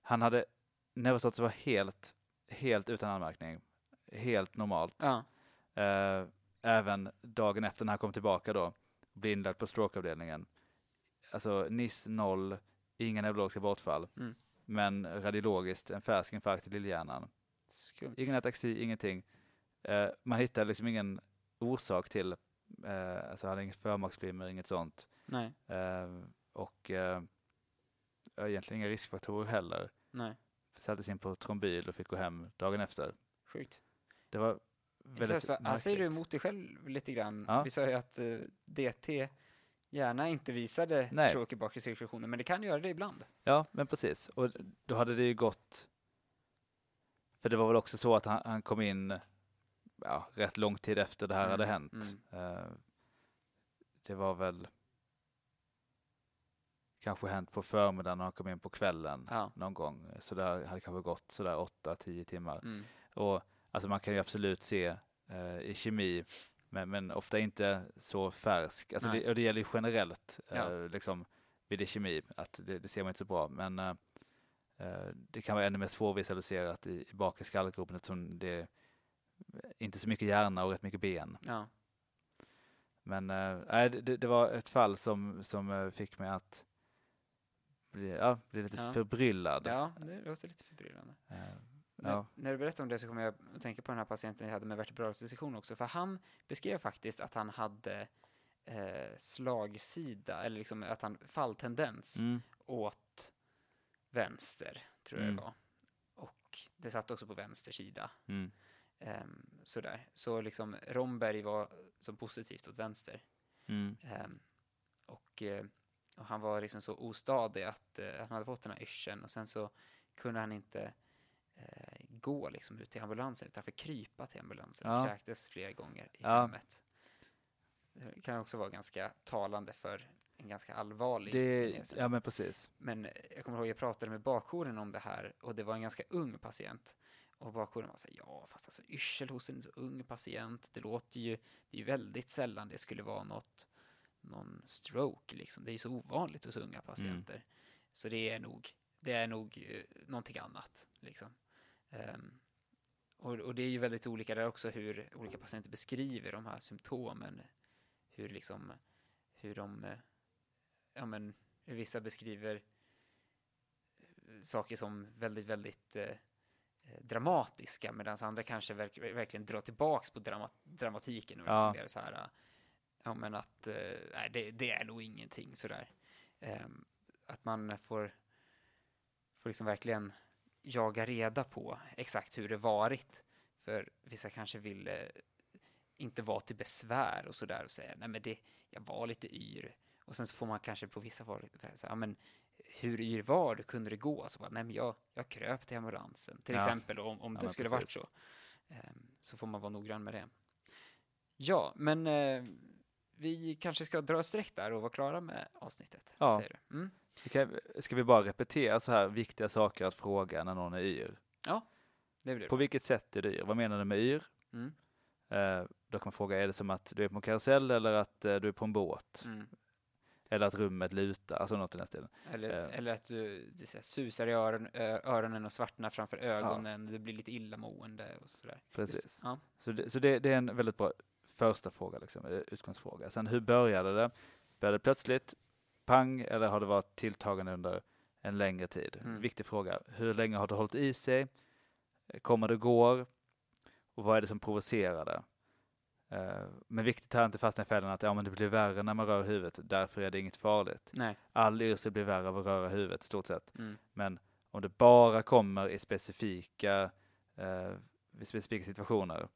Han hade neurostatus var helt, helt utan anmärkning. Helt normalt. Ja. Eh, även dagen efter när han kom tillbaka då, blev inlagd på strokeavdelningen. Alltså NIS 0, inga neurologiska bortfall, Mm. men radiologiskt en färsk infarkt i lillhjärnan. Skumt. Ingen ataxi, ingenting. Eh, man hittade liksom ingen orsak till, eh, alltså han hade inget förmaksflimmer, inget sånt. Nej, Eh, och eh, egentligen inga riskfaktorer heller. nej. Sattes in på trombyl och fick gå hem dagen efter. Sjukt. Det var väldigt för här säger du emot dig själv lite grann. Ja. Vi sa ju att eh, DT gärna inte visade Nej. stroke i bakre cirkulationen, men det kan göra det ibland. Ja, men precis. Och då hade det ju gått... För det var väl också så att han, han kom in ja, rätt lång tid efter det här Mm, hade hänt. mm. Eh, det var väl kanske hänt på förmiddagen och han kom in på kvällen Ja. någon gång. Så det hade kanske gått sådär 8-10 timmar. Mm. Och alltså man kan ju absolut se eh, i kemi, men, men ofta inte så färsk. Alltså det, och det gäller ju generellt Ja. eh, liksom, vid det kemi, att det, det ser man inte så bra. Men eh, eh, det kan vara ännu mer svårvisualiserat i, i bakre skallgropen eftersom det är inte så mycket hjärna och rätt mycket ben. Ja. Men nej, det, det var ett fall som, som eh, fick mig att bli, ja, bli lite Ja. förbryllad. ja, det låter lite förbryllande. När, ja. när du berättar om det så kommer jag att tänka på den här patienten jag hade med vertebralsdissektion också, för han beskrev faktiskt att han hade eh, slagsida, eller liksom att han falltendens Mm, åt vänster, tror jag Mm. det var. Och det satt också på vänster sida. mm, Ehm, sådär. Så liksom Romberg var som positivt åt vänster. mm, Ehm, och, eh, och han var liksom så ostadig att eh, han hade fått den här yrseln och sen så kunde han inte eh, gå liksom ut till ambulansen utan fick krypa till ambulansen och Ja. kräktes flera gånger i Ja. hemmet. Det kan också vara ganska talande för en ganska allvarlig det, ja men precis. Men jag kommer ihåg jag pratade med bakjouren om det här och det var en ganska ung patient. Och bakjouren var så här, ja fast alltså yrsel hos en så ung patient, det låter ju, det är ju väldigt sällan det skulle vara något, någon stroke liksom. Det är ju så ovanligt hos unga patienter. Så det är nog, det är nog eh, någonting annat liksom. Ehm, och, och det är ju väldigt olika där också hur olika patienter beskriver de här symptomen. Hur liksom, hur de, eh, ja men, hur vissa beskriver eh, saker som väldigt, väldigt eh, dramatiska medan andra kanske verk, verkligen drar tillbaks på drama, dramatiken och Ja. lite mer så här, ja men att, eh, nej det, det är nog ingenting sådär. Ehm, att man får, får liksom verkligen jaga reda på exakt hur det varit. För vissa kanske vill eh, inte vara till besvär och sådär och säga nej men det, jag var lite yr. Och sen så får man kanske på vissa fall säga, ja men hur yr var du? Kunde det gå? Så bara, nej men jag, jag kröp till ambulansen. Till Ja. exempel om, om det skulle varit precis. så. Ehm, så får man vara noggrann med det. Ja, men eh, vi kanske ska dra ett streck där och vara klara med avsnittet. Ja. säger du? Mm. Kan, ska vi bara repetera så här viktiga saker att fråga när någon är yr? Det blir På det. vilket sätt är du yr? Vad menar du med yr? Mm. Eh, då kan man fråga, är det som att du är på en karusell eller att eh, du är på en båt? Mm. Eller att rummet lutar, alltså något i den stilen. Eller, Eh. eller att du det susar i öron, öronen och svartnar framför ögonen. Du blir lite illamående och sådär. Precis. Ja. Så, det, så det, det är en väldigt bra första fråga, liksom, eh, utgångsfråga. Sen hur började det? Började det plötsligt, pang, eller har det varit tilltagande under en längre tid? Mm. Viktig fråga. Hur länge har det hållit i sig? Kommer det går? Och vad är det som provocerar det? Eh, Men viktigt här inte fastna i fällan att ja, men det blir värre när man rör huvudet, därför är det inget farligt. Nej. All yrsel blir värre av att röra huvudet i stort sett. Mm. Men om det bara kommer i specifika, eh, vid specifika situationer,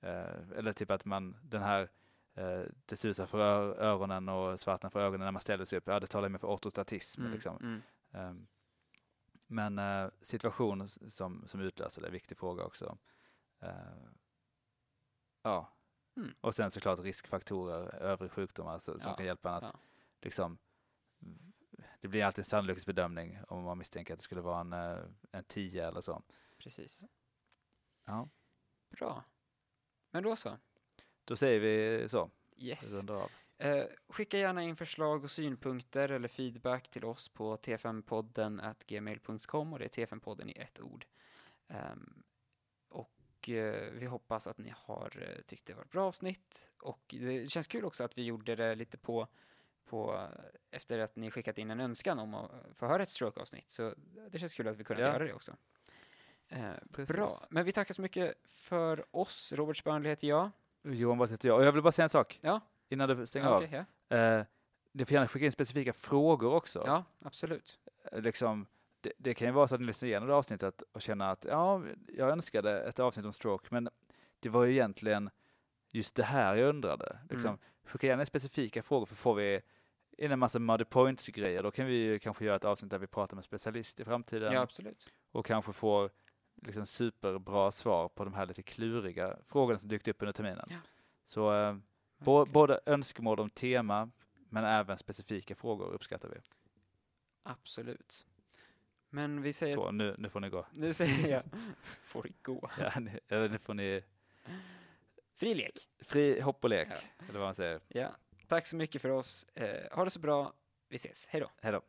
eh, eller typ att man, den här, eh, det susar för öronen och svartnar för ögonen när man ställer sig upp, ja det talar mer för ortostatism Mm. liksom. Mm. Ehm, men eh, situation som, som utlöser det är en viktig fråga också. Eh, ja, Mm. Och sen såklart riskfaktorer, övriga sjukdomar så, som Ja, kan hjälpa en att ja. liksom det blir alltid en sannolikhetsbedömning om man misstänker att det skulle vara en, eh, en 10 eller så. Precis. Ja. Bra. Men då så. Då säger vi så, Yes. Eh, skicka gärna in förslag och synpunkter eller feedback till oss på t5podden gmail.com och det är t5podden i ett ord. Ehm, och eh, vi hoppas att ni har eh, tyckt det var ett bra avsnitt och det känns kul också att vi gjorde det lite på, på efter att ni skickat in en önskan om att få höra ett stroke-avsnitt så det känns kul att vi kunnat Ja. göra det också. Eh, bra, men vi tackar så mycket för oss. Robert Spörnli heter jag. Johan, vad heter jag? Och jag vill bara säga en sak Ja, innan du stänger ja, av. ja. Eh, ni får gärna skicka in specifika frågor också. ja, absolut. Eh, Liksom, det, det kan ju vara så att ni lyssnar igenom det avsnittet och känner att ja, jag önskade ett avsnitt om stroke, men det var ju egentligen just det här jag undrade. Liksom, Mm. Skicka gärna specifika frågor, för får vi in en massa muddy points-grejer, då kan vi ju kanske göra ett avsnitt där vi pratar med specialist i framtiden Ja, absolut. och kanske får liksom superbra svar på de här lite kluriga frågorna som dykt upp under terminen. Ja. Så eh, bo, både önskemål om tema, men även specifika frågor uppskattar vi. Absolut. Men vi säger... Så, nu, nu får ni gå. Nu säger jag... Får det gå. Ja, ni, eller nu får ni Fri lek. fri hopp och lek, Ja. eller vad man säger. Ja. Tack så mycket för oss. Eh, ha det så bra. Vi ses. Hej då. Hej då.